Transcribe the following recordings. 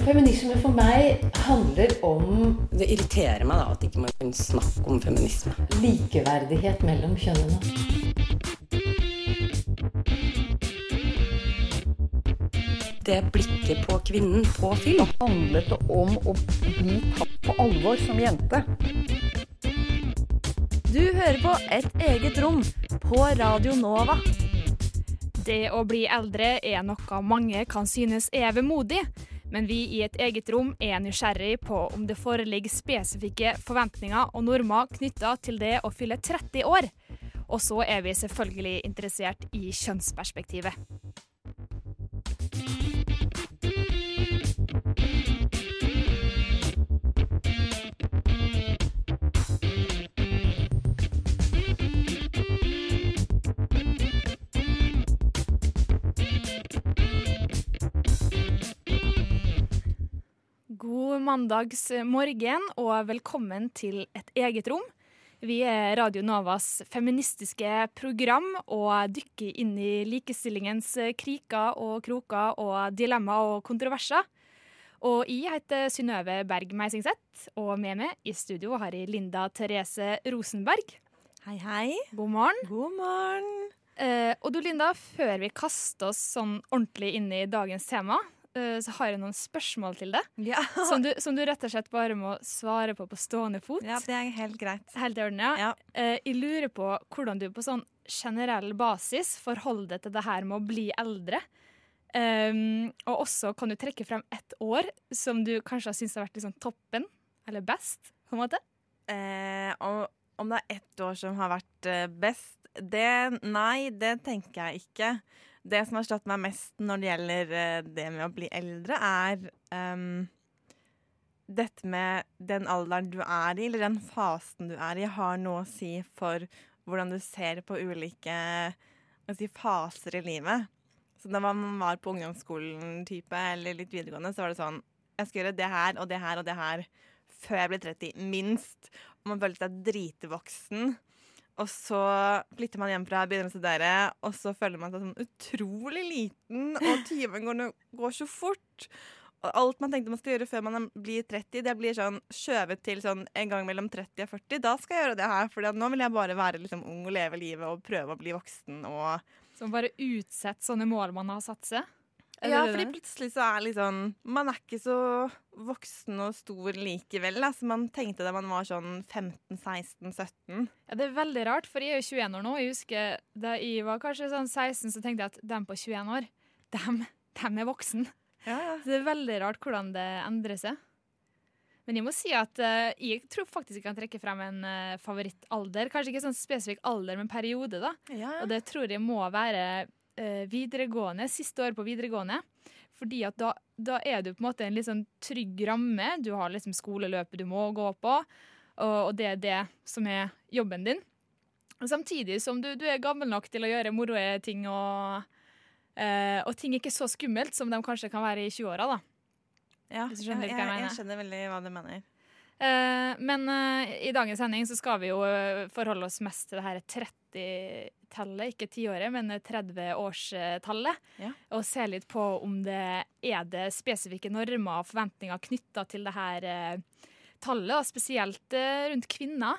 Feminisme for meg handler om Det irriterer meg da at ikke man kan snakke om feminisme. likeverdighet mellom kjønnene. Det blikket på kvinnen på film. handlet det om å bli tatt på alvor som jente. Du hører på Et eget rom på Radio Nova. Det å bli eldre er noe mange kan synes er vemodig, men vi i Et eget rom er nysgjerrig på om det foreligger spesifikke forventninger og normer knytta til det å fylle 30 år. Og så er vi selvfølgelig interessert i kjønnsperspektivet. God mandagsmorgen og velkommen til Et eget rom. Vi er Radio Novas feministiske program og dykker inn i likestillingens kriker og kroker og dilemmaer og kontroverser. Og jeg heter Synnøve Berg Meisingseth, og med meg i studio har jeg Linda Therese Rosenberg. Hei, hei. God morgen. God morgen. Eh, og du Linda, før vi kaster oss sånn ordentlig inn i dagens tema, så har jeg noen spørsmål til deg. Ja. Som du, som du rett og slett bare må svare på på stående fot. ja, det er helt greit. Helt i orden, ja. Ja. Eh, jeg lurer på hvordan du på sånn generell basis forholder deg til det her med å bli eldre. Um, og også kan du trekke frem ett år som du kanskje har syntes har vært liksom toppen, eller best, på en måte. Eh, om, om det er ett år som har vært eh, best det, Nei, det tenker jeg ikke. Det som har slått meg mest når det gjelder eh, det med å bli eldre, er um, dette med den alderen du er i, eller den fasen du er i, har noe å si for hvordan du ser på ulike si, faser i livet. Så da man var på ungdomsskolen type, eller litt videregående, så var det sånn Jeg skal gjøre det her og det her og det her før jeg blir 30, minst. Og man føler seg dritvoksen. Og så flytter man hjem fra begynner å studere, og så føler man seg sånn utrolig liten, og timen går, går så fort. Og alt man tenkte man skal gjøre før man blir 30, det blir sånn skjøvet til sånn en gang mellom 30 og 40. Da skal jeg gjøre det her, for nå vil jeg bare være liksom ung og leve livet og prøve å bli voksen og Som bare utsetter sånne mål man har satt seg. Ja, fordi plutselig så er liksom Man er ikke så voksen og stor likevel, Altså, man tenkte da man var sånn 15-16-17. Ja, det er veldig rart, for jeg er jo 21 år nå. Jeg husker Da jeg var kanskje sånn 16, så tenkte jeg at dem på 21 år, dem, dem er voksen. Ja, ja. Så det er veldig rart hvordan det endrer seg. Men jeg må si at uh, jeg tror faktisk jeg kan trekke frem en uh, favorittalder. Kanskje ikke sånn spesifikk alder, men periode, da. ja. Og det tror jeg må være videregående, siste år på videregående. Fordi at da, da er du på en måte en litt sånn trygg ramme. Du har liksom skoleløpet du må gå på, og, og det er det som er jobben din. Og samtidig som du, du er gammel nok til å gjøre moroe ting, og, eh, og ting er ikke så skummelt som de kanskje kan være i 20-åra, da. ja. Jeg, hva jeg jeg, mener. jeg skjønner veldig hva du mener. Eh, men eh, i dagens sending så skal vi jo eh, forholde oss mest til det her 30-tallet, ikke tiåret, men 30-årstallet. Ja. Og se litt på om det er det spesifikke normer og forventninger knytta til det her tallet, og spesielt rundt kvinner.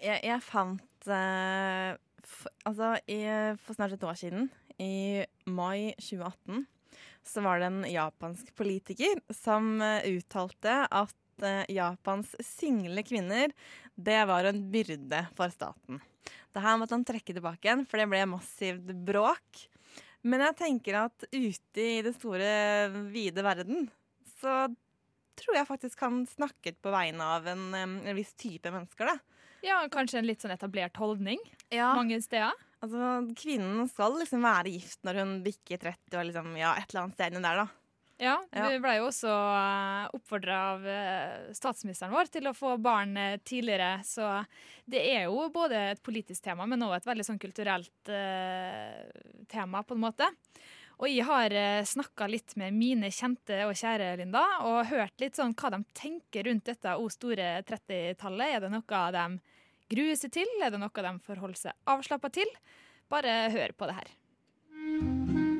Jeg, jeg fant eh, f Altså, i, for snart et år siden, i mai 2018, så var det en japansk politiker som uttalte at eh, Japans single kvinner, det var en byrde for staten. Det her måtte han trekke tilbake igjen, for det ble massivt bråk. Men jeg tenker at ute i det store, vide verden, så tror jeg faktisk han snakket på vegne av en, en viss type mennesker, da. Ja, kanskje en litt sånn etablert holdning Ja. mange steder. Altså, kvinnen skal liksom være gift når hun bikker 30 og liksom, ja, et eller annet sted der, da. Ja, Ja. Vi ble jo også oppfordra av eh, statsministeren vår til å få barn eh, tidligere. Så det er jo både et politisk tema, men også et veldig sånn kulturelt eh, tema, på en måte. Og jeg har snakka litt med mine kjente og kjære, Linda, og hørt litt sånn hva de tenker rundt dette o store 30-tallet. Er det noe de gruer seg til? Er det noe de forholder seg avslappa til? Bare hør på det her.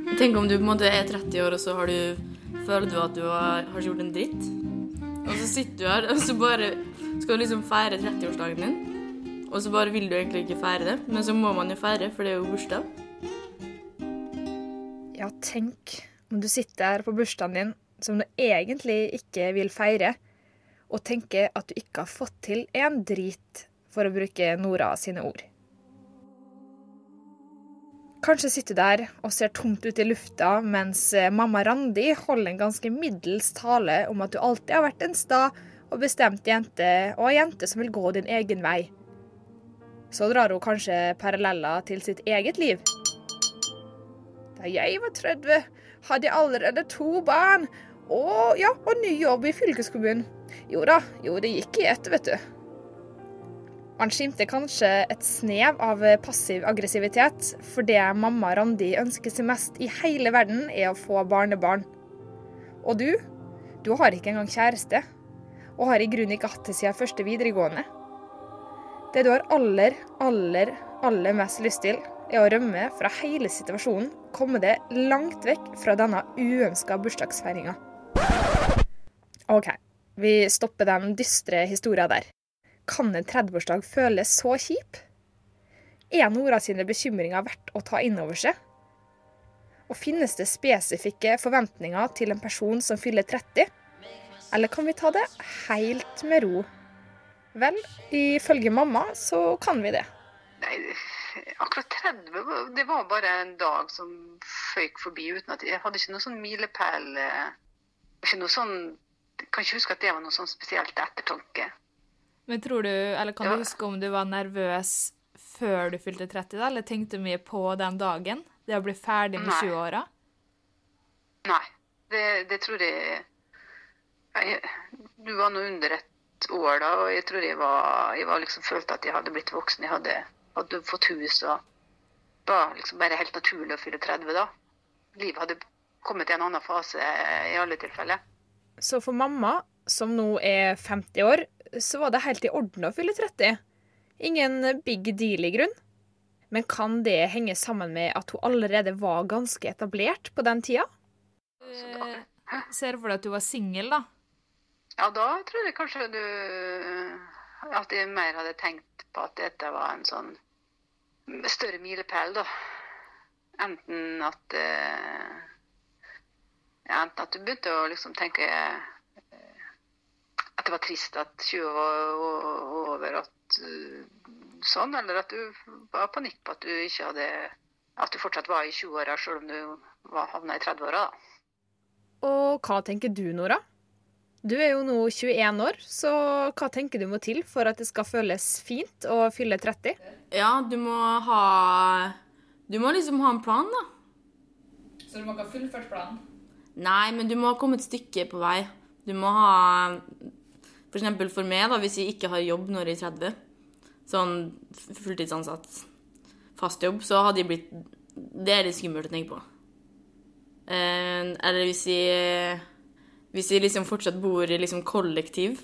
Tenk om du på en måte er 30 år, og så har du føler du at du har, har gjort en dritt. Og så sitter du her, og så bare skal du liksom feire 30-årsdagen din. Og så bare vil du egentlig ikke feire det, men så må man jo feire, for det er jo bursdag. Ja, tenk om du sitter her på bursdagen din som du egentlig ikke vil feire, og tenker at du ikke har fått til en drit, for å bruke Nora sine ord. Kanskje sitter der og ser tomt ut i lufta mens eh, mamma Randi holder en ganske middels tale om at du alltid har vært en sta og bestemt jente, og ei jente som vil gå din egen vei. Så drar hun kanskje paralleller til sitt eget liv. Da jeg var 30, hadde jeg allerede to barn og, ja, og ny jobb i fylkeskommunen. Jo da, jo, det gikk i ett, vet du. Man skimter kanskje et snev av passiv aggressivitet, for det mamma Randi ønsker seg mest i hele verden, er å få barnebarn. Og du? Du har ikke engang kjæreste, og har i grunnen ikke hatt det siden første videregående. Det du har aller, aller, aller mest lyst til, er å rømme fra hele situasjonen, komme deg langt vekk fra denne uønska bursdagsfeiringa. OK, vi stopper den dystre historia der. Kan en 30-årsdag føles så kjip? Er Nora sine bekymringer verdt å ta inn over seg? Og finnes det spesifikke forventninger til en person som fyller 30? Eller kan vi ta det helt med ro? Vel, ifølge mamma så kan vi det. Nei, akkurat 30 det var bare en dag som føyk forbi uten at jeg hadde ikke noen sånn milepæl. eh, Ikke noe sånn kan ikke huske at det var noe sånn spesielt ettertanke. Men tror du, eller kan Ja. du huske om du var nervøs før du fylte 30, da? Eller tenkte mye på den dagen? Det å bli ferdig med Nei. 20-åra? Nei, det, det tror jeg, jeg Du var nå under et år da, og jeg tror jeg var, jeg var liksom følte at jeg hadde blitt voksen. Jeg hadde, hadde fått hus og det var liksom bare helt naturlig å fylle 30 da. Livet hadde kommet i en annen fase i alle tilfeller. Så for mamma, som nå er 50 år, så var det helt i orden å fylle 30. Ingen big deal i grunn. Men kan det henge sammen med at hun allerede var ganske etablert på den tida? Du Ser du for deg at du var singel, da? Ja, da tror jeg kanskje du At jeg mer hadde tenkt på at dette var en sånn større milepæl, da. Enten at eh, ja, Enten at du begynte å liksom tenke eh, at det var trist at 20 var over, at eh, sånn, eller at du var panikk på at du ikke hadde At du fortsatt var i 20-åra, selv om du var havna i 30-åra, da. Og hva tenker du, Nora? Du er jo nå 21 år, så hva tenker du må til for at det skal føles fint å fylle 30? Ja, du må ha Du må liksom ha en plan, da. Så du må ikke ha fullført planen? Nei, men du må ha kommet et stykke på vei. Du må ha For eksempel for meg, da, hvis jeg ikke har jobb når jeg er 30, sånn fulltidsansatt, fast jobb, så hadde jeg blitt Det er litt skummelt å tenke på. Eh, eller hvis jeg Hvis jeg liksom fortsatt bor i liksom kollektiv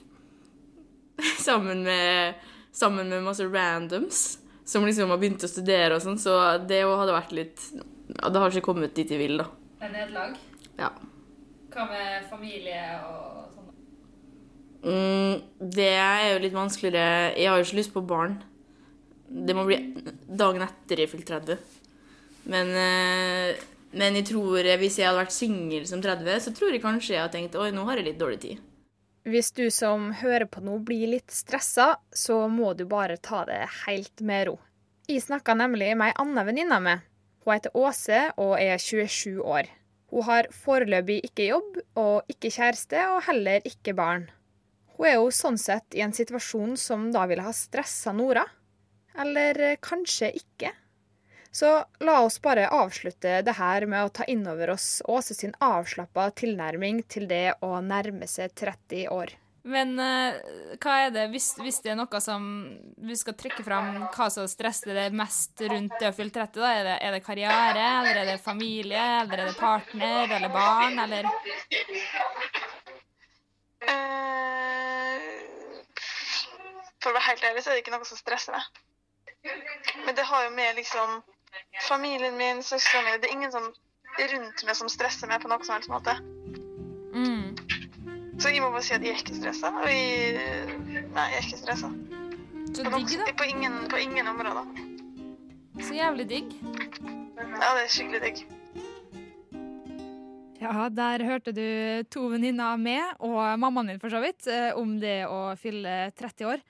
sammen med, sammen med masse randoms som liksom har begynt å studere og sånn, så det hadde vært litt det har ikke kommet dit jeg vil, da. Et nederlag? Ja. Hva med familie og? Mm, det er jo litt vanskeligere. Jeg har jo ikke lyst på barn. Det må bli dagen etter jeg fylte 30. Men, eh, men jeg tror eh, hvis jeg hadde vært singel som 30, så tror jeg kanskje jeg hadde tenkt oi, nå har jeg litt dårlig tid. Hvis du som hører på nå blir litt stressa, så må du bare ta det helt med ro. Jeg snakka nemlig med ei anna venninne meg. Hun heter Åse og er 27 år. Hun har foreløpig ikke jobb og ikke kjæreste og heller ikke barn. Hun er jo sånn sett i en situasjon som da ville ha stressa Nora. Eller eh, kanskje ikke. Så la oss bare avslutte det her med å ta inn over oss Åse sin avslappa tilnærming til det å nærme seg 30 år. Men eh, hva er det, hvis, hvis det er noe som Vi skal trekke fram hva som stresser deg mest rundt det å fylle 30, da? Er det, er det karriere, eller er det familie, eller er det partner, eller barn, eller For å være helt ærlig så er det ikke noe som stresser meg. Men det har jo med liksom familien min, søstrene mine Det er ingen som rundt meg som stresser meg på noen som helst måte. Mm. Så jeg må bare si at jeg er ikke stressa. Og jeg Nei, jeg er ikke stressa. Så På, digg, da. på, ingen, på ingen områder. Så jævlig digg. Ja, det er skikkelig digg. Ja, der hørte du to venninner med, og mammaen min for så vidt, eh, om det å fylle 30 år.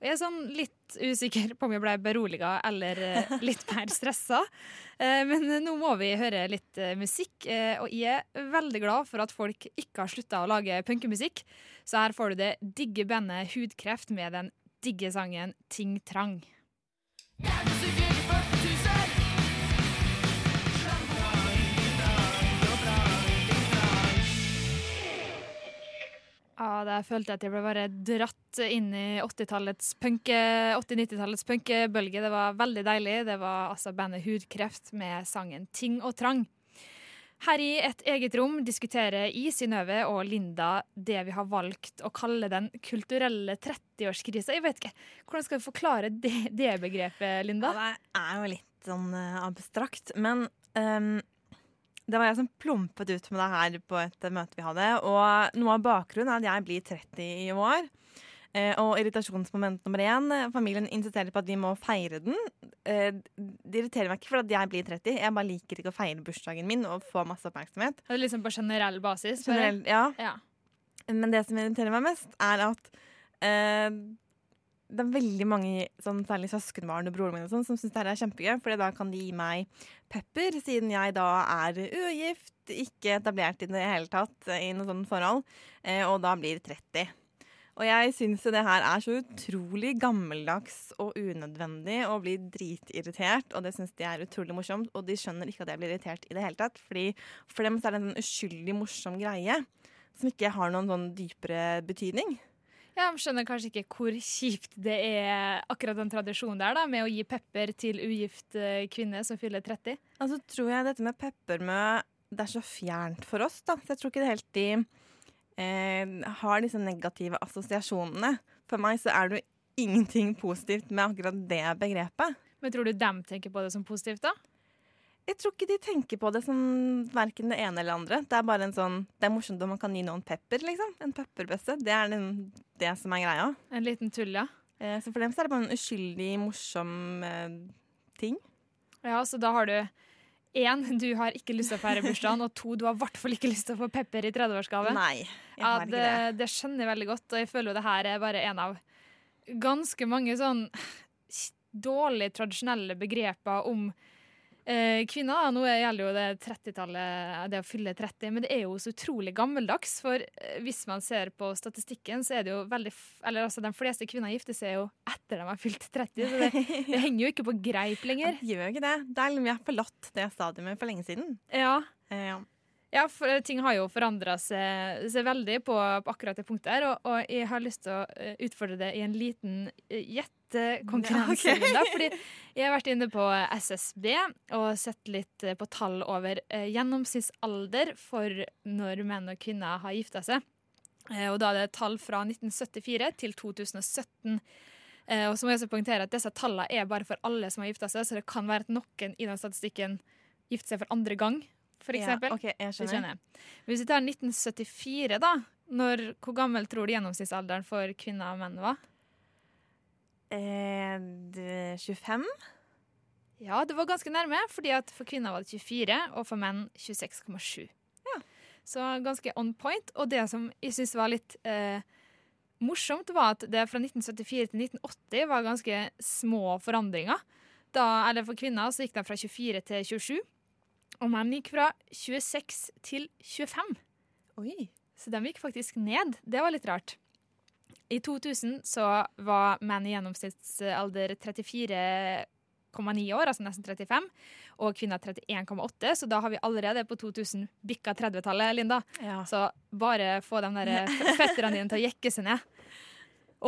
Og jeg er sånn litt usikker på om jeg ble beroliga eller eh, litt mer stressa. Eh, Men nå må vi høre litt musikk, og jeg er veldig glad for at folk ikke har slutta å lage punkemusikk. Så her får du det digge bandet Hudkreft med den digge sangen Ting Trang. Ja, der følte jeg at jeg ble bare dratt inn i 80-tallets punke, 80-90-tallets punkebølge. Det var veldig deilig. Det var altså bandet Hudkreft med sangen Ting og Trang. Her i Et eget rom diskuterer I, Synnøve og Linda det vi har valgt å kalle den kulturelle 30-årskrisa. Jeg vet ikke, Hvordan skal vi forklare det, det begrepet, Linda? Ja, det er jo litt sånn eh, abstrakt, men ehm, det var jeg som plumpet ut med det her på et møte vi hadde. Og noe av bakgrunnen er at jeg blir 30 i år. Eh, og irritasjonsmoment nummer én. Familien insisterer på at vi må feire den. Eh, det irriterer meg ikke for at jeg blir 30. Jeg bare liker ikke å feire bursdagen min og få masse oppmerksomhet. Det er liksom på generell basis? Generell, ja. Ja. Men det som irriterer meg mest, er at eh, det er veldig mange, sånn, særlig søskenbarn og broren min, og sånn, som syns det er kjempegøy. For da kan de gi meg pepper, siden jeg da er ugift, ikke etablert i det hele tatt i noe sånt forhold, eh, og da blir 30. Og jeg syns jo det her er så utrolig gammeldags og unødvendig og blir dritirritert. Og det syns de er utrolig morsomt, og de skjønner ikke at jeg blir irritert i det hele tatt. Fordi for dem så er det en uskyldig morsom greie som ikke har noen sånn dypere betydning. Jeg skjønner kanskje ikke hvor kjipt det er akkurat den tradisjonen der da, med å gi pepper til ugift eh, kvinne som fyller 30. Altså tror jeg dette med peppermø det er så fjernt for oss, da. Så jeg tror ikke det helt de eh, har disse negative assosiasjonene. For meg så er det jo ingenting positivt med akkurat det begrepet. Men tror du dem tenker på det som positivt, da? Jeg tror ikke de tenker på det som verken det ene eller andre. Det er bare en sånn, det er morsomt om man kan gi noen pepper, liksom. En pepperbøsse. Det er den, det som er greia. En liten tull, ja. Eh, så for dem så er det bare en uskyldig, morsom eh, ting. Ja, så da har du én, du har ikke lyst til å feire bursdagen, og to, du har i hvert fall ikke lyst til å få pepper i 30-årsgave. Nei, jeg Ja, har ikke det, det. skjønner jeg veldig godt, og jeg føler jo det her er bare en av ganske mange sånn dårlig tradisjonelle begreper om kvinner. Nå gjelder jo det 30-tallet, det å fylle 30, men det er jo så utrolig gammeldags. For eh, hvis man ser på statistikken, så er det jo veldig Eller altså, de fleste kvinner gifter seg jo etter de har fylt 30, så det, det henger jo ikke på greip lenger. Det gjør jo ikke det. Det er, vi har forlatt det stadiumet for lenge siden. Ja. Eh, ja. Ja, for ting har jo forandra seg, seg veldig på, på akkurat det punktet her. Og, og jeg har lyst til å eh, utfordre det i en liten eh, gjettekonkurranse. Ja, ok. Fordi jeg har vært inne på SSB og sett litt eh, på tall over eh, gjennomsnittsalder for når menn og kvinner har gifta seg. Eh, og da er det tall fra 1974 til 2017. Eh, og så må jeg også poengtere at disse tallene er bare for alle som har gifta seg, så det kan være at noen i den statistikken gifter seg for andre gang, for Ja, okay, ok, jeg skjønner. skjønner. Hvis vi tar 1974, da. Når, hvor gammel tror du gjennomsnittsalderen for kvinner og menn var? Eh, 25? Ja, det var ganske nærme, fordi at for kvinner var det 24, og for menn 26,7. Så ganske on point. Og det som jeg syns var litt eh, morsomt, var at det fra 1974 til 1980 var ganske små forandringer. Da, eller for kvinner så gikk de fra 24 til 27, og menn gikk fra 26 til 25. Oi. Så de gikk faktisk ned. Det var litt rart. I 2000 så var menn i gjennomsnittsalder 34,9 år, altså nesten 35, og kvinner 31,8, så da har vi allerede på 2000 bikka 30-tallet, Linda. Ja. Så bare få de der f- fetterne dine til å jekke seg ned.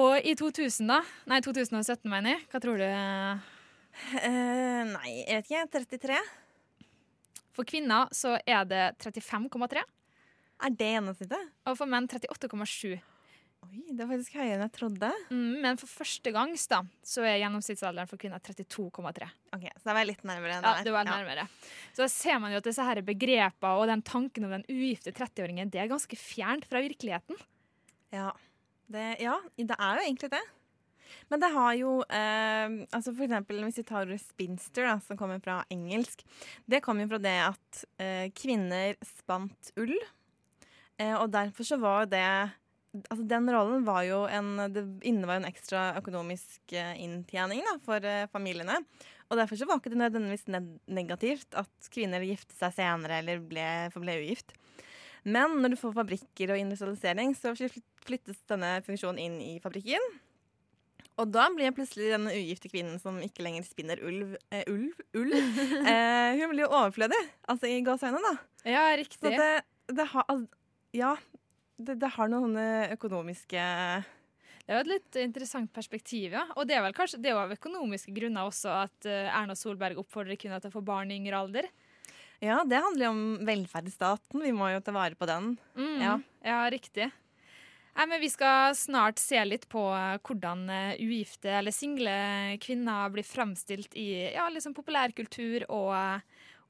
Og i 2000, da, nei 2017, mener jeg, hva tror du? Uh, nei, jeg vet ikke. 33? For kvinner så er det 35,3, Er det gjennomsnittet? og for menn 38,7. Oi, det er faktisk høyere enn jeg trodde. Mm, men for første gangs da, så er gjennomsnittsalderen for kvinner 32,3. Ok, Så da var litt nærmere. Ja, det var Ja. nærmere. Så da ser man jo at disse her begrepene og den tanken om den ugifte 30-åringen, det er ganske fjernt fra virkeligheten. Ja. Det, ja, det er jo egentlig det. Men det har jo eh, altså For eksempel hvis vi tar ordet spinster, da, som kommer fra engelsk. Det kommer jo fra det at eh, kvinner spant ull. Eh, og derfor så var det Altså Den rollen var jo en Det innebar en ekstra økonomisk eh, inntjening da, for eh, familiene. Og derfor så var ikke det nødvendigvis negativt at kvinner gifte seg senere eller ble, forble ugift. Men når du får fabrikker og industrialisering, så flyttes denne funksjonen inn i fabrikken. Og da blir plutselig den ugifte kvinnen som ikke lenger spinner ulv, eh, ulv, ulv eh, hun blir jo overflødig. Altså i gåseøynene, da. Ja, riktig. det, det har Ja, det, det har noen eh, økonomiske Det er jo et litt interessant perspektiv, ja. Og det er vel kanskje det er jo av økonomiske grunner også at eh, Erna Solberg oppfordrer kvinner til å få barn i yngre alder. Ja, det handler jo om velferdsstaten. Vi må jo ta vare på den. Mm, Ja. ja, riktig. Nei, men Vi skal snart se litt på eh, hvordan ugifte eller single kvinner blir framstilt i ja, liksom populærkultur og,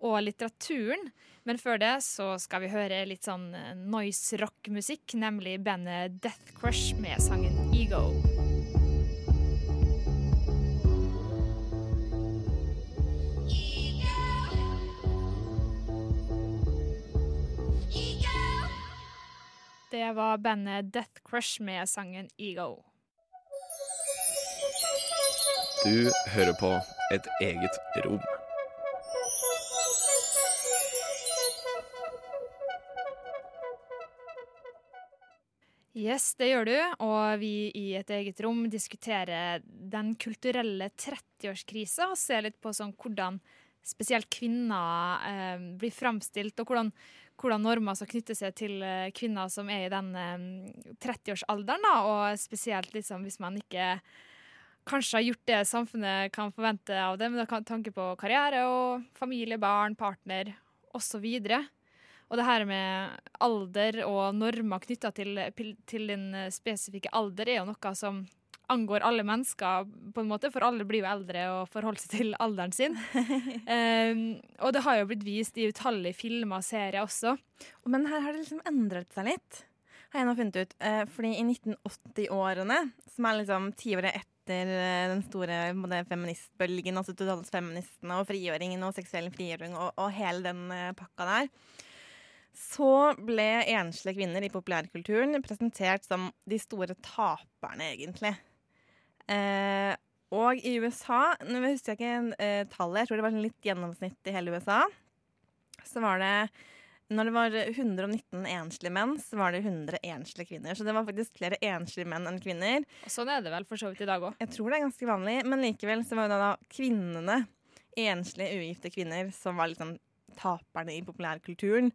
og litteraturen. Men før det så skal vi høre litt sånn eh, noise rock-musikk, nemlig bandet Death Crush med sangen Ego. Det var bandet Death Crush med sangen Ego. Du hører på et eget rom. Yes, det gjør du, og vi i et eget rom diskuterer den kulturelle 30-årskrisa og ser litt på sånn hvordan spesielt kvinner eh, blir framstilt, og hvordan, hvordan normer som knytter seg til eh, kvinner som er i den eh, 30-årsalderen, og spesielt liksom hvis man ikke kanskje har gjort det samfunnet kan forvente av dem, med tanke på karriere og familie, barn, partner osv. Og det her med alder og normer knytta til, til din spesifikke alder er jo noe som angår alle mennesker, på en måte, for alle blir jo eldre og forholder seg til alderen sin. um, og det har jo blitt vist i utallige filmer og serier også. Men her har det liksom endret seg litt, har jeg nå funnet ut. Uh, fordi i 1980-årene, som er liksom tiåret etter eh, den store både feministbølgen, altså totalfeministene og frigjøringen og seksuell frigjøring og, og hele den uh, pakka der, så ble enslige kvinner i populærkulturen presentert som de store taperne, egentlig. Eh, og i USA, nå husker jeg ikke eh, tallet, jeg tror det var sånn litt gjennomsnitt i hele USA, så var det når det var 119 enslige menn, så var det 100 enslige kvinner. Så det var faktisk flere enslige menn enn kvinner. Og sånn er det vel for så vidt i dag òg. Jeg tror det er ganske vanlig, men likevel så var det da kvinnene, enslige, ugifte kvinner, som var liksom taperne i populærkulturen.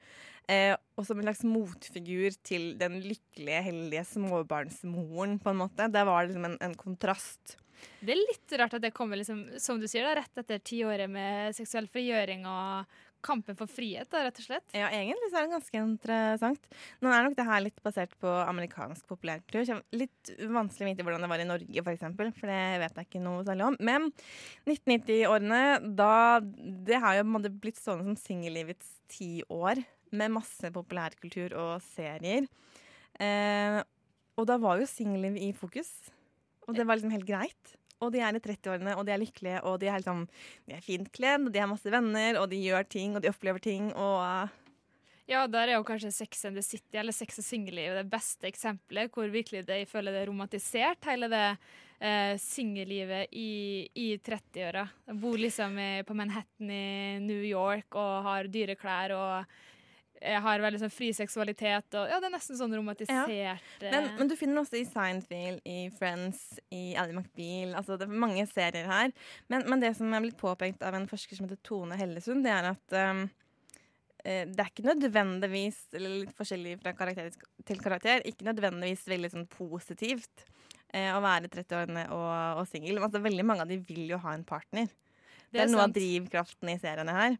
Eh, og som en slags motfigur til den lykkelige, heldige småbarnsmoren, på en måte. Der var det liksom en, en kontrast. Det er litt rart at det kommer liksom, som du sier, da, rett etter tiåret med seksuell frigjøring og kampen for frihet, da, rett og slett. Ja, egentlig så er det ganske interessant. Nå er nok det her litt basert på amerikansk populærkultur. Litt vanskelig å vite hvordan det var i Norge, for eksempel, for det vet jeg ikke noe særlig om. Men 1990-årene, da Det har jo på blitt stående som singellivets tiår, med masse populærkultur og serier. Eh, og da var jo singelliv i fokus, og det var liksom helt greit. Og de er i 30-årene, og de er lykkelige, og de er, liksom, de er fint kledd, og de har masse venner, og de gjør ting, og de opplever ting, og uh, Ja, der er jo kanskje Sex and the City eller Sex og singelliv det beste eksempelet, hvor virkelig det, jeg føler det er romantisert, hele det eh, singellivet i, i 30-åra. Bor liksom på Manhattan i New York og har dyre klær og jeg har veldig sånn fri seksualitet og Ja, det er nesten sånn romantisert Ja. men, men du finner også i Seinfeld, i Friends, i Ally McBeal altså Det er mange serier her. Men, men det som er blitt påpekt av en forsker som heter Tone Hellesund, det er at um, eh, det er ikke nødvendigvis, eller litt forskjellig fra karakter til karakter, ikke nødvendigvis veldig sånn positivt eh, å være 30-årene og, og singel. Altså, veldig mange av de vil jo ha en partner. Det, er er noe av drivkraften i seriene her.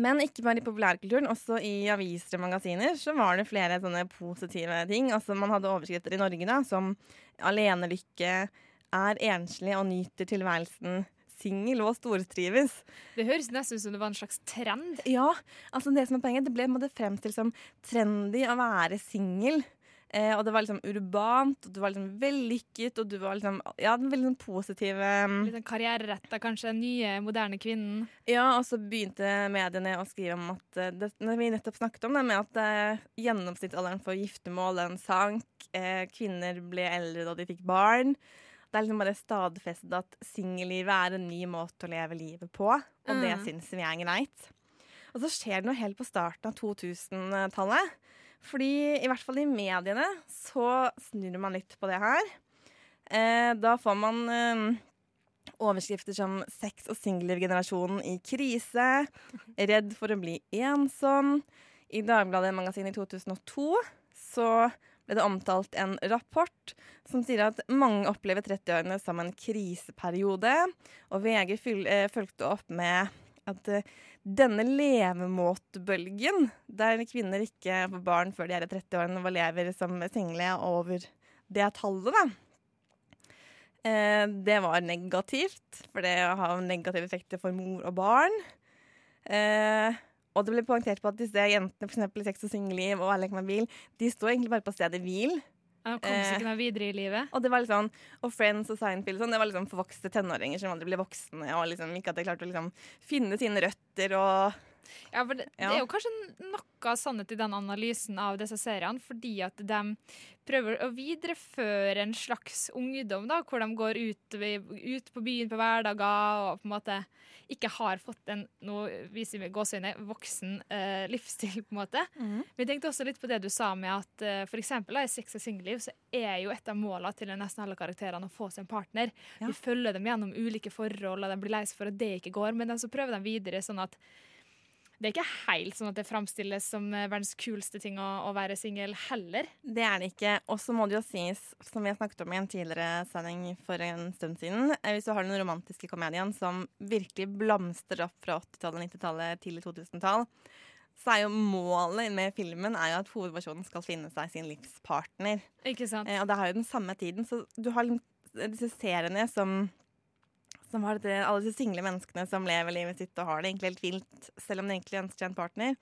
Men ikke bare i populærkulturen, også i aviser og magasiner så var det flere sånne positive ting. Altså Man hadde overskrifter i Norge da, som 'Alenelykke', 'Er enslig og nyter tilværelsen', 'Singel og stortrives'. Det høres nesten ut som det var en slags trend. Ja, altså det som er poenget, det ble fremstilt som trendy å være singel. Eh, og det var liksom urbant, og du var liksom vellykket, og du var liksom Ja, den veldig sånn positive um, Litt sånn karriereretta, kanskje. Nye, moderne kvinnen. Ja, og så begynte mediene å skrive om at eh, det, Når vi nettopp snakket om det, med at eh, gjennomsnittsalderen for giftermål den sank, eh, kvinner ble eldre da de fikk barn. Det er liksom bare stadfestet at singellivet er en ny måte å leve livet på, og det Mm. syns vi er greit. Og så skjer det noe helt på starten av 2000-tallet. Fordi i hvert fall i mediene så snur man litt på det her. Eh, da får man eh, overskrifter som 'Sex- og singelliv-generasjonen i krise', 'Redd for å bli ensom'. I Dagbladet Magasin i 2002 så ble det omtalt en rapport som sier at mange opplever 30-årene som en kriseperiode. Og VG eh, fulgte opp med at eh, denne levemåtebølgen, der kvinner ikke får barn før de er i 30-årene og lever som single over det tallet, da. Eh, det var negativt, for det har negative effekter for mor og barn. Eh, og det ble poengtert på at disse jentene, f.eks. i Sex og singelliv og leker med bil, de står egentlig bare på stedet hvil. De kom seg ikke noe videre i livet. Og det var litt sånn, og Friends og Seinfeld sånn, det var liksom forvokste tenåringer som aldri ble voksne, og liksom ikke de klarte å liksom finne sine røtter og Ja, for det, det er jo kanskje noe sannhet i den analysen av disse seriene, fordi at de prøver å videreføre en slags ungdom, da, hvor de går ut, ut på byen på hverdager og på en måte ikke har fått en nå viser vi gåseøyne, voksen eh, livsstil, på en måte. Mm. Vi tenkte også litt på det du sa med at for eksempel da, i Sex og singelliv så er jo et av målene til nesten alle karakterene å få seg en partner. Ja. Vi følger dem gjennom ulike forhold, og de blir lei seg for at det ikke går, men så prøver de videre sånn at det er ikke helt sånn at det framstilles som eh, verdens kuleste ting å, å være singel heller. Det er det ikke. Og så må det jo sies, som vi har snakket om i en tidligere sending for en stund siden, eh, hvis du har den romantiske komedien som virkelig blomstrer opp fra 80-tallet, 90-tallet, tidlig 2000-tall, så er jo målet med filmen er jo at hovedpersonen skal finne seg sin livspartner. Ikke sant? Eh, og det er jo den samme tiden, så du har liksom disse seriene som som har dette, alle disse single menneskene som lever livet sitt og har det egentlig helt vilt, selv om de egentlig ønsker seg en partner.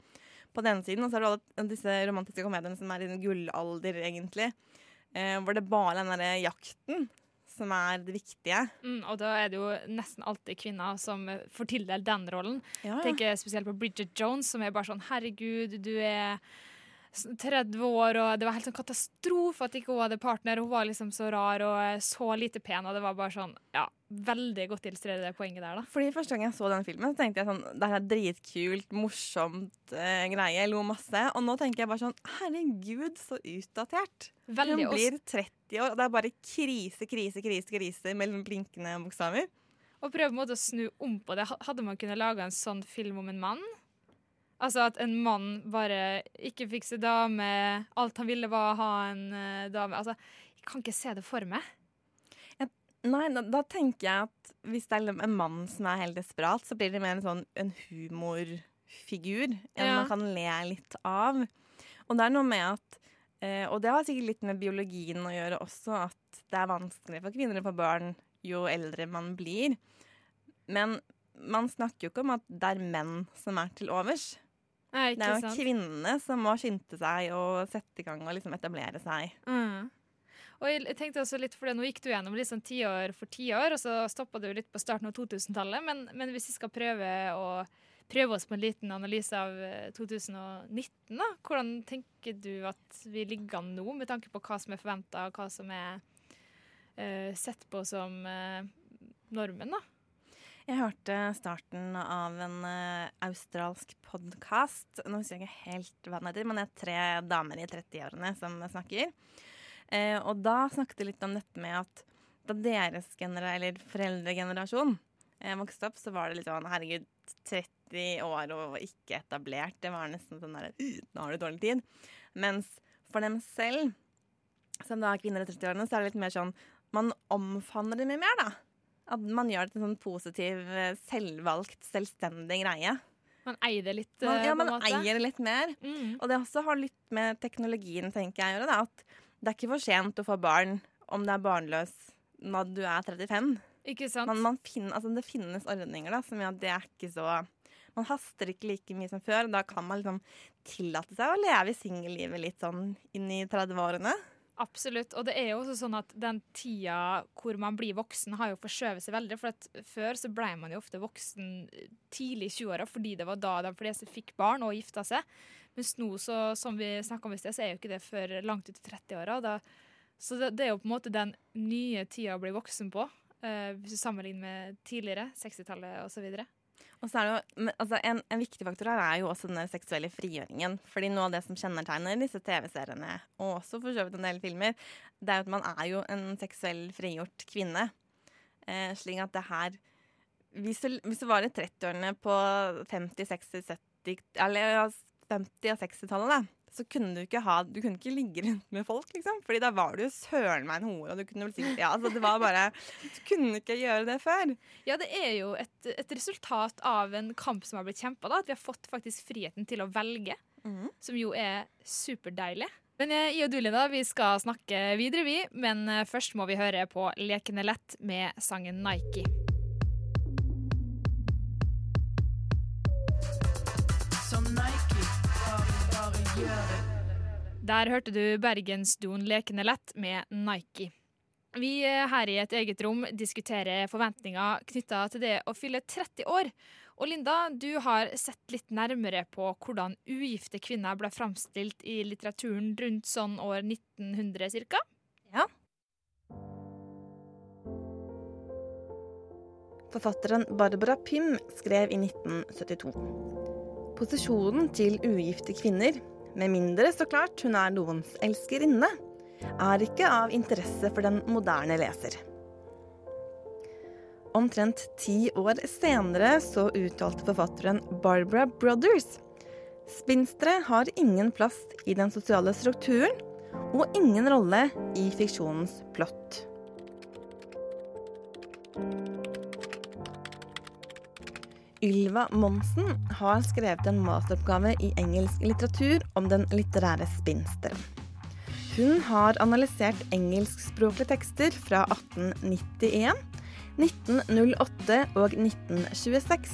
På den siden, og så har du alle disse romantiske komediene som er i en gullalder, egentlig. Eh, hvor det bare er den derre jakten som er det viktige. Mm, og da er det jo nesten alltid kvinner som får tildelt den rollen. Ja, Jeg tenker spesielt på Bridget Jones, som er bare sånn herregud, du er 30 år, og det var helt sånn katastrofe at ikke hun hadde partner. Hun var liksom så rar og eh, så lite pen, og det var bare sånn Ja, veldig godt illustrerer det poenget der, da. Fordi Første gang jeg så den filmen, så tenkte jeg sånn Det her er dritkult, morsomt eh, greie. Jeg lo masse. Og nå tenker jeg bare sånn Herregud, så utdatert. Veldig, Hun blir 30 år, og det er bare krise, krise, krise krise mellom blinkende bokstaver. Og prøve å snu om på det. Hadde man kunnet lage en sånn film om en mann? Altså at en mann bare ikke fikk seg dame, alt han ville var å ha en eh, dame. Altså, jeg kan ikke se det for meg. Nei, da, da tenker jeg at hvis det er liksom en mann som er helt desperat, så blir det mer en sånn en humorfigur enn Ja. man kan le litt av. Og det er noe med at eh, Og det har sikkert litt med biologien å gjøre også, at det er vanskeligere for kvinner å få barn jo eldre man blir. Men man snakker jo ikke om at det er menn som er til overs. Nei, Det er jo kvinnene som må skynde seg og sette i gang og liksom etablere seg. Mm. Og jeg tenkte også litt, for det, Nå gikk du gjennom liksom tiår for tiår, og så stoppa du litt på starten av 2000-tallet. Men, men hvis vi skal prøve å prøve oss på en liten analyse av eh, 2019, da, hvordan tenker du at vi ligger an nå, med tanke på hva som er forventa, og hva som er uh, sett på som uh, normen? da? Jeg hørte starten av en uh, australsk podkast. Nå husker jeg ikke helt hva den heter, men det er tre damer i 30-årene som snakker. Uh, og da snakket de litt om dette med at da deres foreldregenerasjon uh, vokste opp, så var det litt sånn herregud, 30 år og ikke etablert. Det var nesten sånn der «Uh, Nå har du dårlig tid. Mens for dem selv, som da er kvinner i 30-årene, så er det litt mer sånn Man omfavner det mye mer, da. At man gjør det til en sånn positiv, eh, selvvalgt, selvstendig greie. Man eier det litt, Man, eh, ja, man eier det litt mer. Mm. Og det også har litt med teknologien tenker jeg å gjøre. At det er ikke for sent å få barn om det er barnløs når du er 35. Ikke sant? Man, man finner, altså, det finnes ordninger da, som gjør at det er ikke så Man haster ikke like mye som før. Da kan man liksom tillate seg å leve singellivet litt sånn inn i 30-årene. Absolutt. Og det er jo også sånn at den tida hvor man blir voksen, har jo forskjøvet seg veldig. For at før så ble man jo ofte voksen tidlig i 20-åra fordi det var da de fleste fikk barn og gifta seg. Mens nå, så, som vi snakka om i sted, så er jo ikke det før langt ut i 30-åra. Så det, det er jo på en måte den nye tida å bli voksen på, uh, hvis du sammenligner med tidligere, 60-tallet osv. Og så er det jo, altså, en, en viktig faktor her er jo også den seksuelle frigjøringen. Fordi noe av det som kjennetegner disse TV-seriene, og også for så vidt en del filmer, det er jo at man er jo en seksuell frigjort kvinne. Eh, slik at det her Hvis du, hvis du var i 30-årene på 50-, 60-, 70- Eller 50- og 60-tallet, da. Så kunne du ikke ha Du kunne ikke ligge rundt med folk, liksom. Fordi da var du søren meg en hore, og du kunne vel sikkert Ja, altså det var bare Du kunne ikke gjøre det før. Ja, det er jo et, et resultat av en kamp som har blitt kjempa. At vi har fått faktisk friheten til å velge, som jo er superdeilig. Men eh, jeg og du, Linda, vi skal snakke videre, vi. Men eh, først må vi høre på Lekende lett med sangen Nike. Der hørte du Bergensduoen Lekende lett med Nike. Vi eh, her i et eget rom diskuterer forventninger knytta til det å fylle 30 år. Og Linda, du har sett litt nærmere på hvordan ugifte kvinner ble framstilt i litteraturen rundt sånn år 1900 ca. Ja. Forfatteren Barbara Pym skrev i 1972. Posisjonen til ugifte kvinner, med mindre så klart hun er noens elskerinne, er ikke av interesse for den moderne leser. Omtrent ti år senere så uttalte forfatteren Barbara Brothers Spinstere har ingen plass i den sosiale strukturen og ingen rolle i fiksjonens plott. Ylva Monsen har skrevet en masteroppgave i engelsk litteratur om den litterære spinsteren. Hun har analysert engelskspråklige tekster fra 1891, 1908 og 1926.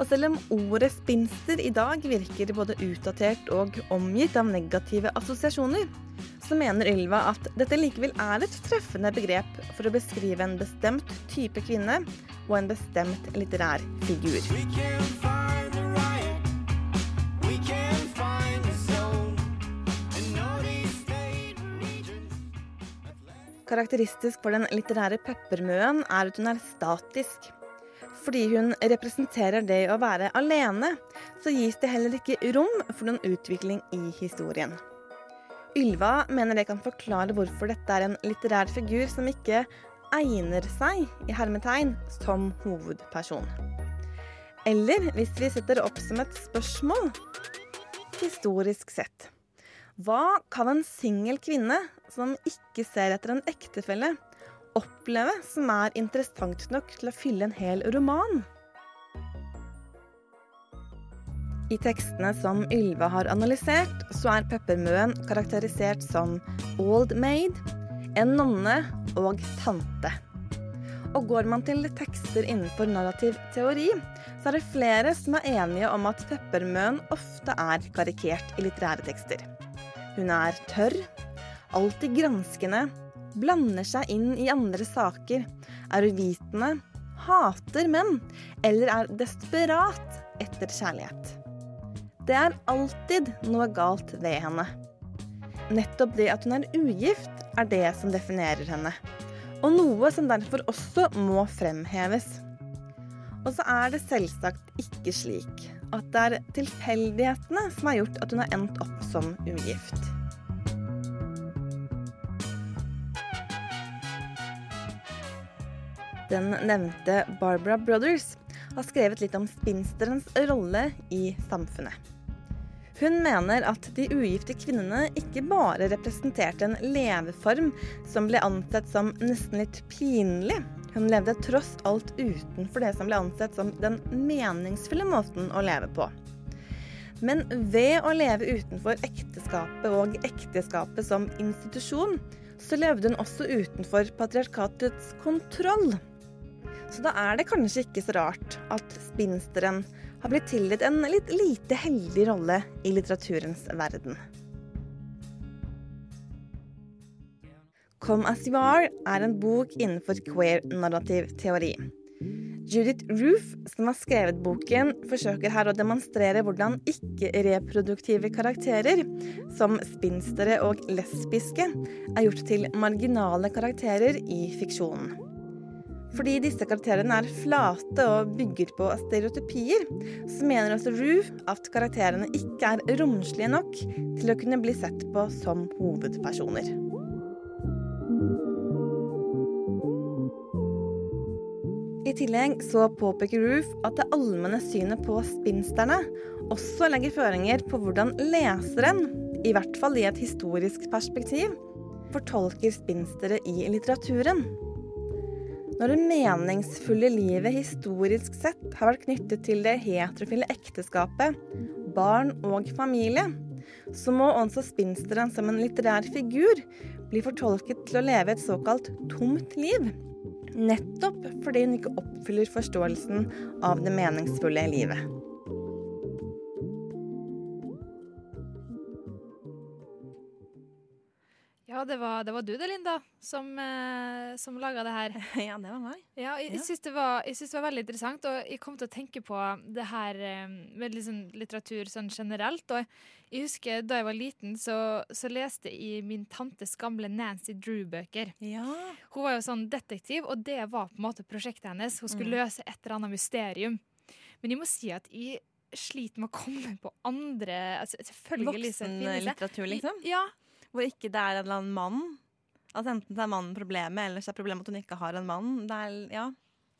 Og selv om ordet spinster i dag virker både utdatert og omgitt av negative assosiasjoner, så mener Ylva at dette likevel er et treffende begrep for å beskrive en bestemt type kvinne og en bestemt litterær figur. Karakteristisk for den litterære peppermøen er at hun er statisk. Fordi hun representerer det å være alene, så gis det heller ikke rom for noen utvikling i historien. Ylva mener det kan forklare hvorfor dette er en litterær figur som ikke egner seg i hermetegn som hovedperson. Eller hvis vi setter opp som et spørsmål historisk sett. Hva kan en singel kvinne som ikke ser etter en ektefelle, oppleve som er interessant nok til å fylle en hel roman? I tekstene som Ylva har analysert, så er Peppermøen karakterisert som old maid, en nonne og tante. Og går man til tekster innenfor narrativ teori, så er det flere som er enige om at Peppermøen ofte er karikert i litterære tekster. Hun er tørr, alltid granskende, blander seg inn i andre saker, er uvitende, hater menn eller er desperat etter kjærlighet. Det er alltid noe galt ved henne. Nettopp det at hun er ugift, er det som definerer henne. Og noe som derfor også må fremheves. Og så er det selvsagt ikke slik at det er tilfeldighetene som har gjort at hun har endt opp som ugift. Den nevnte Barbara Brothers har skrevet litt om spinsterens rolle i samfunnet. Hun mener at de ugifte kvinnene ikke bare representerte en leveform som ble ansett som nesten litt pinlig. Hun levde tross alt utenfor det som ble ansett som den meningsfulle måten å leve på. Men ved å leve utenfor ekteskapet og ekteskapet som institusjon, så levde hun også utenfor patriarkatets kontroll. Så da er det kanskje ikke så rart at spinsteren har blitt tildelt en litt lite heldig rolle i litteraturens verden. Come As You Are er en bok innenfor queer-narrativ teori. Judith Roof, som har skrevet boken, forsøker her å demonstrere hvordan ikke-reproduktive karakterer, som spinstere og lesbiske, er gjort til marginale karakterer i fiksjonen. Fordi disse karakterene er flate og bygger på stereotypier, så mener også Roof at karakterene ikke er romslige nok til å kunne bli sett på som hovedpersoner. I tillegg så påpeker Roof at det allmenne synet på spinsterne også legger føringer på hvordan leseren, i hvert fall i et historisk perspektiv, fortolker spinstere i litteraturen. Når det meningsfulle livet historisk sett har vært knyttet til det heterofile ekteskapet, barn og familie, så må også spinsteren som en litterær figur bli fortolket til å leve et såkalt tomt liv. Nettopp fordi hun ikke oppfyller forståelsen av det meningsfulle livet. Ja, det var, det var du det, Linda, som, eh, som laga det her. Ja, det var meg. Ja, jeg, Ja. jeg syns det, var- jeg syns det var veldig interessant, og jeg kom til å tenke på det her eh, med liksom litteratur sånn generelt. Og jeg husker da jeg var liten, så, så leste jeg min tantes gamle Nancy Drew-bøker. Hun var jo sånn detektiv, og det var på en måte prosjektet hennes. Hun skulle Mm. løse et eller annet mysterium. Men jeg må si at jeg sliter med å komme på andre altså, det- Voksenlitteratur, liksom? Ja. Hvor ikke det er en eller annen mann. Altså Enten så er mannen problemet, eller så er problemet at hun ikke har en mann. Det er, ja.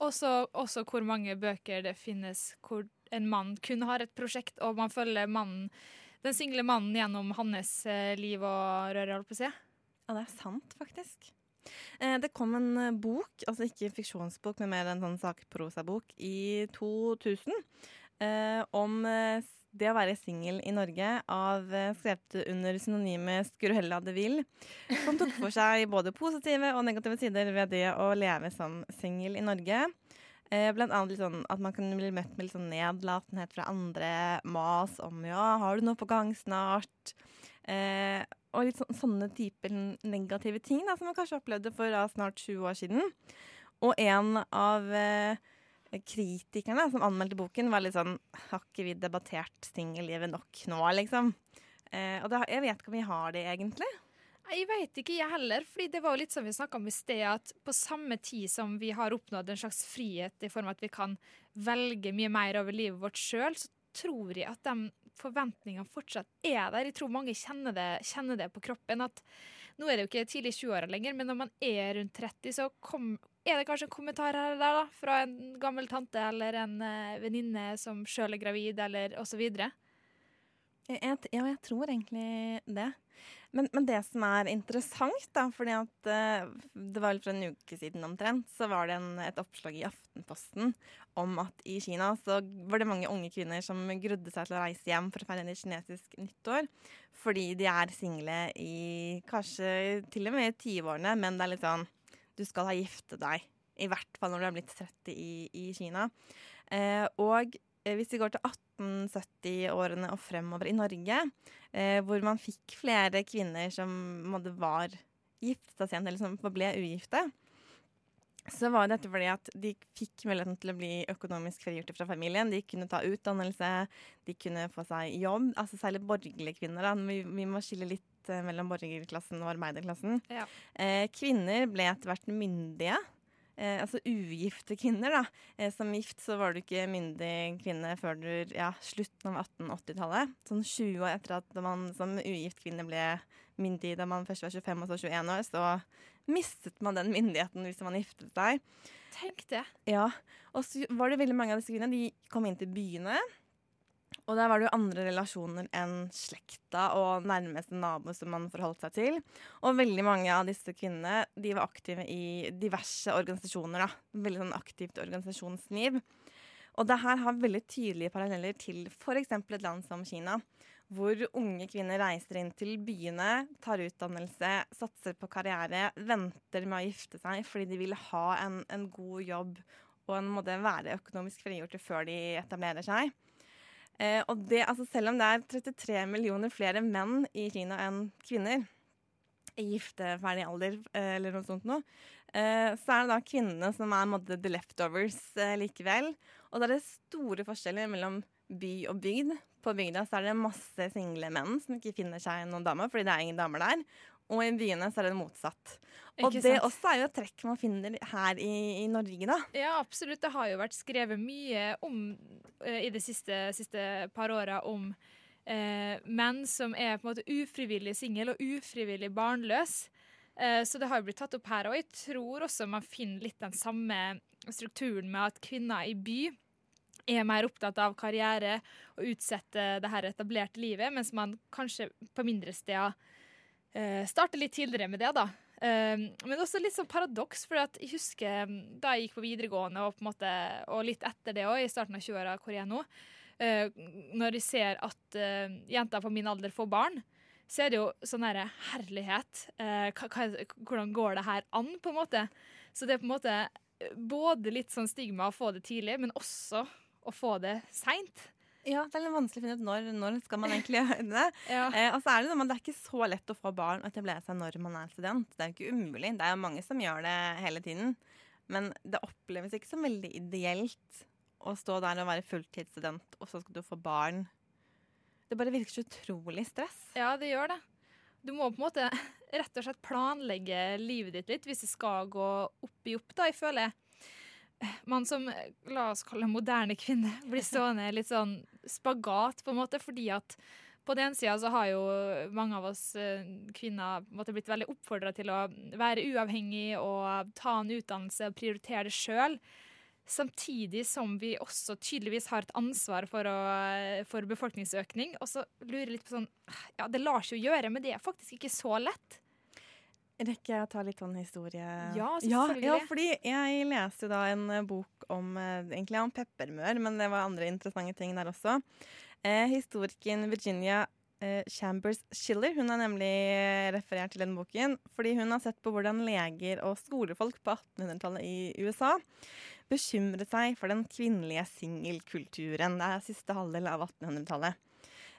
Også, også hvor mange bøker det finnes hvor en mann kun har et prosjekt, og man følger mannen, den single mannen gjennom hans eh, liv og røre, holdt på å si. Ja, det er sant, faktisk. Eh, Det kom en eh, bok, altså ikke en fiksjonsbok, men mer en sånn sakprosabok, i 2000 eh, om det å være singel i Norge, av, eh, skrevet under synonymet Skurhella de Ville, som tok for seg både positive og negative sider ved det å leve som singel i Norge. Eh, blant annet sånn at man kan bli møtt med litt sånn nedlatenhet fra andre, mas om ja, har du noe på gang snart? Eh, og litt sånn, sånne typer negative ting da, som man kanskje opplevde for da, snart 20 år siden. Og en av eh, kritikerne som anmeldte boken, var litt sånn Har ikke vi debattert singellivet nok nå, liksom? Eh, og det, jeg vet ikke om vi har det, egentlig. Jeg vet ikke, jeg heller. fordi det var jo litt som vi snakka om i sted, at på samme tid som vi har oppnådd en slags frihet i form av at vi kan velge mye mer over livet vårt sjøl, så tror jeg at de forventningene fortsatt er der. Jeg tror mange kjenner det, kjenner det på kroppen. at nå er det jo ikke tidlig 20-åra lenger, men når man er rundt 30, så kom, er det kanskje en kommentar her eller der da, fra en gammel tante eller en uh, venninne som sjøl er gravid, eller osv. Ja, jeg tror egentlig det. Men, men det som er interessant, da, fordi at eh, det var vel for en uke siden omtrent, så var det en, et oppslag i Aftenposten om at i Kina så var det mange unge kvinner som grudde seg til å reise hjem for å feire kinesisk nyttår. Fordi de er single i kanskje til og med i 20-årene, men det er litt sånn Du skal ha gifte deg. I hvert fall når du er blitt 30 i, i Kina. Eh, og eh, hvis vi går til 1870-årene og fremover i Norge, eh, hvor man fikk flere kvinner som måtte var gifta seg igjen, eller som ble ugifte, så var dette fordi at de fikk muligheten til å bli økonomisk frigjorte fra familien. De kunne ta utdannelse, de kunne få seg jobb. Altså særlig borgerlige kvinner. Da. Vi, vi må skille litt eh, mellom borgerklassen og arbeiderklassen. Ja. Eh, kvinner ble etter hvert myndige. Eh, altså ugifte kvinner, da. Eh, som gift så var du ikke myndig kvinne før du, ja, slutten av 1880-tallet. Sånn 20 år etter at man som ugift kvinne ble myndig da man først var 25 og så 21 år, så mistet man den myndigheten hvis man giftet seg. Tenk det. Ja, og så var det veldig mange av disse kvinnene De kom inn til byene. Og der var det jo andre relasjoner enn slekta og nærmeste nabo som man forholdt seg til. Og veldig mange av disse kvinnene de var aktive i diverse organisasjoner. da. Veldig sånn aktivt organisasjonsliv. Og det her har veldig tydelige paralleller til f.eks. et land som Kina. Hvor unge kvinner reiser inn til byene, tar utdannelse, satser på karriere, venter med å gifte seg fordi de vil ha en, en god jobb og en måte være økonomisk frigjorte før de etablerer seg. Eh, og det, altså selv om det er 33 millioner flere menn i Kina enn kvinner i gifteferdig alder eh, eller noe sånt noe, eh, så er det da kvinnene som er måte, the leftovers eh, likevel. Og da er det store forskjeller mellom by og bygd. På bygda så er det masse single menn som ikke finner seg noen dame fordi det er ingen damer der. Og i byene så er det motsatt. Og Ikke det sant? også er jo et trekk man finner her i, i Norge, da. Ja, absolutt. Det har jo vært skrevet mye om eh, i de siste, siste par åra om eh, menn som er på en måte ufrivillig singel og ufrivillig barnløs. Eh, så det har jo blitt tatt opp her. Og jeg tror også man finner litt den samme strukturen med at kvinner i by er mer opptatt av karriere og utsette det her etablerte livet, mens man kanskje på mindre steder eh, starter litt tidligere med det, da. Eh, men også litt sånn paradoks, for jeg husker mm, da jeg gikk på videregående, og, på måte, og litt etter det òg, i starten av 20-åra hvor jeg er nå, eh, når jeg ser at eh, jenter på min alder får barn, så er det jo sånn herre herlighet. eh, hvordan går det her an, på en måte? Så det er på en måte eh, både litt sånn stigma å få det tidlig, men også å få det seint. Ja, det er litt vanskelig å finne ut når, når skal man egentlig gjøre det. Ja. Eh, og så er det, noe det er ikke så lett å få barn og etablere seg når man er student. Det er jo ikke umulig. Det er jo mange som gjør det hele tiden. Men det oppleves ikke som veldig ideelt å stå der og være fulltidsstudent, og så skal du få barn. Det bare virker så utrolig stress. Ja, det gjør det. Du må på en måte rett og slett planlegge livet ditt litt hvis det skal gå opp i opp, da, jeg føler. Man som, la oss kalle moderne kvinne, blir stående litt sånn spagat, på en måte, fordi at på den sida så har jo mange av oss eh, kvinner måtte, blitt veldig oppfordra til å være uavhengig og ta en utdannelse og prioritere det sjøl. Samtidig som vi også tydeligvis har et ansvar for, å, for befolkningsøkning. Og så lurer jeg litt på sånn Ja, det lar seg jo gjøre, men det er faktisk ikke så lett. Rekker jeg å ta litt sånn historie? Ja, selvfølgelig. Ja, fordi jeg leste da en eh, bok om eh, egentlig om peppermør, men det var andre interessante ting der også. Eh, historikeren Virginia eh, Chambers Schiller hun har nemlig eh, referert til den boken fordi hun har sett på hvordan leger og skolefolk på 1800-tallet i USA bekymret seg for den kvinnelige singelkulturen. Det er siste halvdel av 1800-tallet.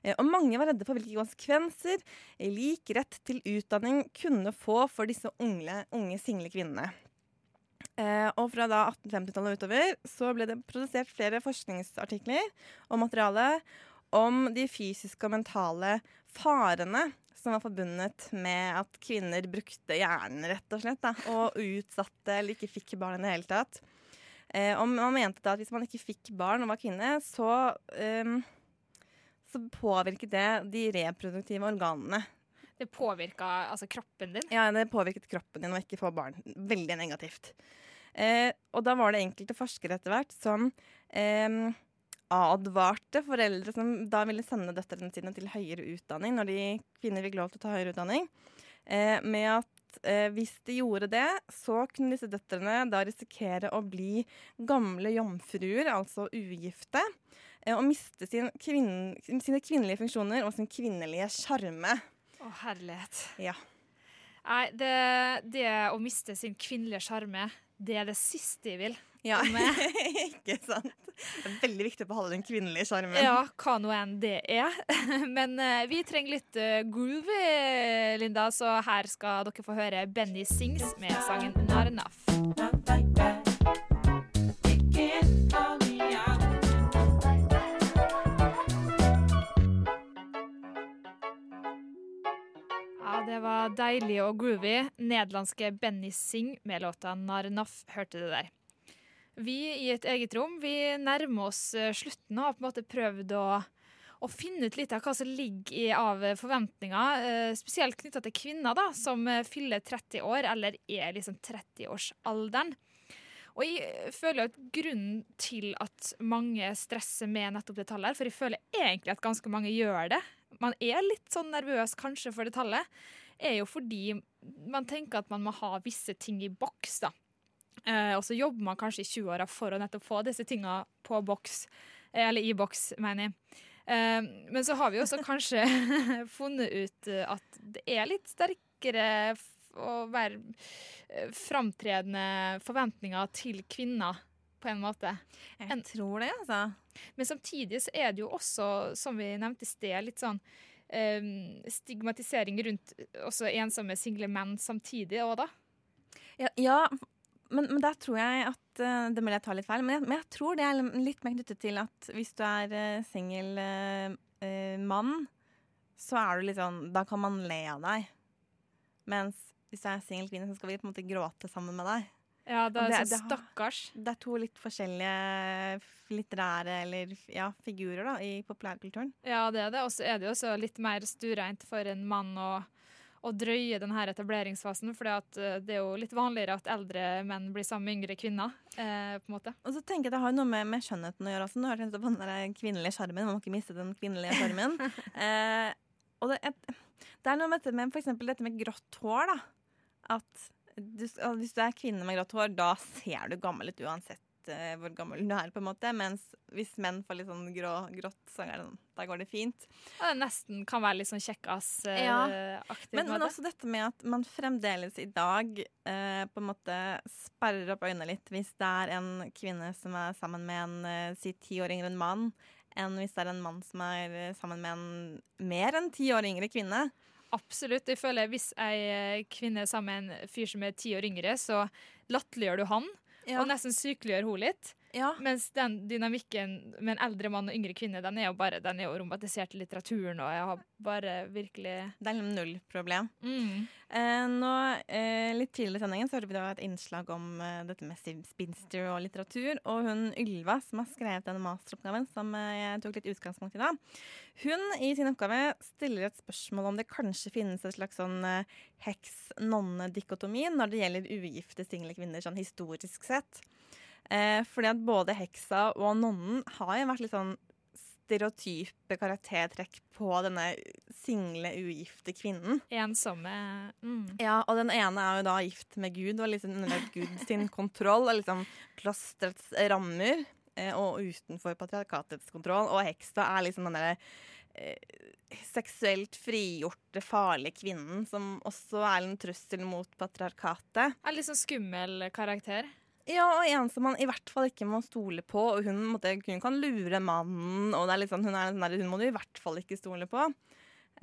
Eh, Og mange var redde for hvilke konsekvenser lik rett til utdanning kunne få for disse unge, unge single kvinnene. Eh, og fra da 1850-tallet og utover så ble det produsert flere forskningsartikler og materiale om de fysiske og mentale farene som var forbundet med at kvinner brukte hjernen, rett og slett, da, og utsatte eller ikke fikk barn i det hele tatt. Eh, og man mente da at hvis man ikke fikk barn og var kvinne, så eh, så påvirket det de reproduktive organene. Det påvirka altså kroppen din. Ja, det påvirket kroppen din å ikke få barn. Veldig negativt. Eh, og da var det enkelte forskere etter hvert som eh, advarte foreldre som da ville sende døtrene sine til høyere utdanning når de kvinner fikk lov til å ta høyere utdanning, eh, med at eh, hvis de gjorde det, så kunne disse døtrene da risikere å bli gamle jomfruer, altså ugifte, og miste sin kvinn, sine kvinnelige funksjoner og sin kvinnelige sjarme. Å, herlighet. Ja. Nei, det, det å miste sin kvinnelige sjarme, det er det siste jeg vil. Ja, ikke sant? Det er veldig viktig å beholde den kvinnelige sjarmen. Ja, hva nå enn det er. Men uh, vi trenger litt uh, groove, Linda, så her skal dere få høre Benny Sings med sangen 'Not Enough'. Deilig og groovy. Nederlandske Benny Sing med låta 'Narnaf' hørte du der. Vi i et eget rom vi nærmer oss eh, slutten og har på en måte prøvd å, å finne ut litt av hva som ligger i, av forventninger, eh, spesielt knytta til kvinner da, som eh, fyller 30 år eller er liksom 30-årsalderen. Og jeg føler at grunnen til at mange stresser med nettopp det tallet for jeg føler egentlig at ganske mange gjør det, man er litt sånn nervøs kanskje for det tallet, er jo fordi man tenker at man må ha visse ting i boks, da. Eh, og så jobber man kanskje i 20-åra for å nettopp få disse tinga på boks, eh, eller i boks, mener jeg. Eh, men så har vi også kanskje funnet ut eh, at det er litt sterkere og være eh, framtredende forventninger til kvinner, på en måte. Jeg tror det, altså. Men samtidig så er det jo også, som vi nevnte i sted, litt sånn stigmatisering rundt også ensomme single menn samtidig òg, da. Ja, ja men, men der tror jeg at eh, Det må jeg ta litt feil, men jeg, men jeg tror det er litt mer knyttet til at hvis du er uh, singel uh, eh, mann, så er du litt sånn Da kan man le av deg. Mens hvis du er singel kvinne, så skal vi på en måte gråte sammen med deg. Ja, det er det- sånn det stakkars. Det er to litt forskjellige litterære eller ja, figurer da, i populærkulturen. Ja, det er det. Og så er det jo også litt mer stureint for en mann å, å drøye denne etableringsfasen. For det er jo litt vanligere at eldre menn blir sammen med yngre kvinner. Eh, på en måte. Og så tenker jeg Det har noe med, med skjønnheten å gjøre også. Nå har jeg tenkt på den kvinnelige sjarmen. Man må ikke miste den kvinnelige sjarmen. eh, og det, et, det er noe med med f.eks. dette med grått hår. da. At du, at hvis du er kvinne med grått hår, da ser du gammel ut uansett uh, hvor gammel du er. på en måte. Mens hvis menn får litt sånn grå, grått, så det sånn, da går det fint. Ja, det nesten kan være litt sånn kjekkas-aktig. Ja. Men, men også dette med at man fremdeles i dag uh, på en måte sperrer opp øynene litt hvis det er en kvinne som er sammen med en eh, si ti år yngre enn mann, enn hvis det er en mann som er eh, sammen med en mer enn ti år yngre kvinne. Absolutt. Jeg føler Hvis ei eh, kvinne er sammen med en fyr som er ti år yngre, så latterliggjør du han, Ja. og nesten sykeliggjør hun litt. Ja. Mens den dynamikken med en eldre mann og yngre kvinne, den er jo bare den er jo romantisert i litteraturen, og jeg har bare virkelig Det er null problem. mm. Eh, nå, eh, litt tidligere i sendingen så hørte vi da et innslag om eh, dette med spinster og litteratur. Og hun Ylva, som har skrevet denne masteroppgaven, som eh, jeg tok litt utgangspunkt i da, hun i sin oppgave stiller et spørsmål om det kanskje finnes et slags sånn eh, heks-nonne-dikotomi når det gjelder ugifte single kvinner, sånn historisk sett. Eh, fordi at både heksa og nonnen har jo vært litt sånn stereotype karaktertrekk på denne single, ugifte kvinnen. ensomme mm. Ja, og den ene er jo da gift med Gud og liksom underlagt Gud sin kontroll og liksom klosterets rammer. eh, Og utenfor patriarkatets kontroll. Og heksa er liksom den derre eh, seksuelt frigjorte, farlige kvinnen som også er en trussel mot patriarkatet. Er litt sånn skummel karakter. Ja, og en som man i hvert fall ikke må stole på. Og hun, måtte, hun kan lure mannen, og det er sånn, hun, er, sånn der, hun må du i hvert fall ikke stole på.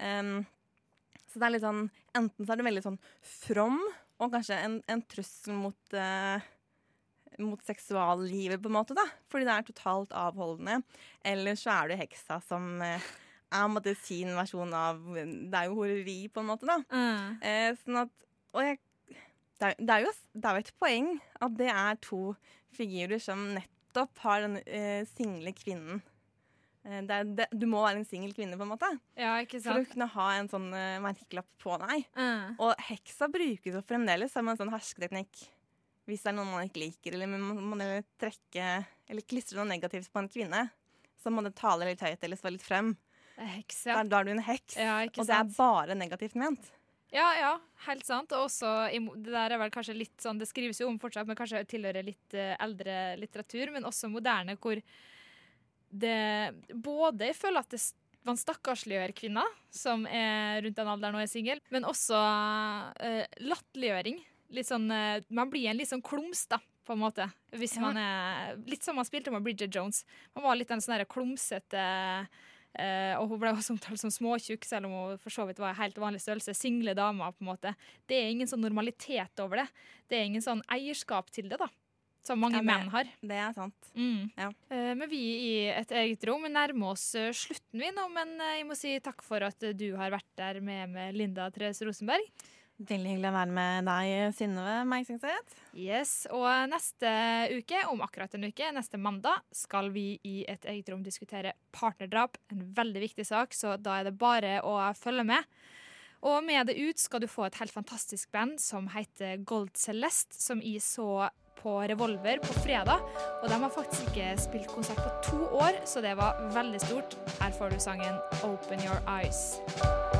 Um, så det er litt sånn Enten så er du veldig sånn from, og kanskje en, en trussel mot uh, mot seksuallivet, på en måte, da. Fordi det er totalt avholdende. Eller så er du heksa som eh, er på en måte sin versjon av Det er jo horeri, på en måte, da. Mm. Eh, sånn at Og jeg det er, det, er jo, det er jo et poeng at det er to figurer som nettopp har den eh, single kvinnen. Eh, det er, det, du må være en singel kvinne, på en måte, Ja, ikke for å sant? kunne ha en sånn eh, merkelapp på deg. Uh. Og heksa brukes jo fremdeles som en sånn hersketeknikk. Hvis det er noen man ikke liker, eller man må trekke eller klistre noe negativt på en kvinne, så må det tale litt høyt eller stå litt frem. Heks, ja. da er du en heks, Ja, og det er bare negativt ment. Ja, ja, helt sant. Og også, det der er vel kanskje litt sånn, det skrives jo om fortsatt, men kanskje tilhører litt eh, eldre litteratur, men også moderne, hvor det både Jeg føler at det, man stakkarsliggjør kvinner som er rundt den alderen og er singel, men også uh, latterliggjøring. Sånn, eh, man blir en litt sånn klums, da, på en måte. Hvis Ja. man er Litt som man spilte med Bridget Jones. Man var litt en sånn klumsete Eh, og hun ble også omtalt som småtjukk, selv om hun for så vidt var helt vanlig størrelse. Single damer, på en måte. Det er ingen sånn normalitet over det. Det er ingen sånn eierskap til det, da. Som mange Ja, menn har. Det er sant. Mm. Ja. Uh, men vi i et eget rom nærmer oss eh, slutten vi nå, men jeg må si takk for at du har vært der med, med Linda Therese Rosenberg. Veldig hyggelig å være med deg, Synnøve Meisingseth. Yes, og neste uke, om akkurat en uke, neste mandag, skal vi i et eget rom diskutere partnerdrap. En veldig viktig sak, så da er det bare å følge med. Og med det ut skal du få et helt fantastisk band som heter Gold Celeste, som jeg så på Revolver på fredag. Og de har faktisk ikke spilt konsert på to år, så det var veldig stort. Her får du sangen 'Open Your Eyes'.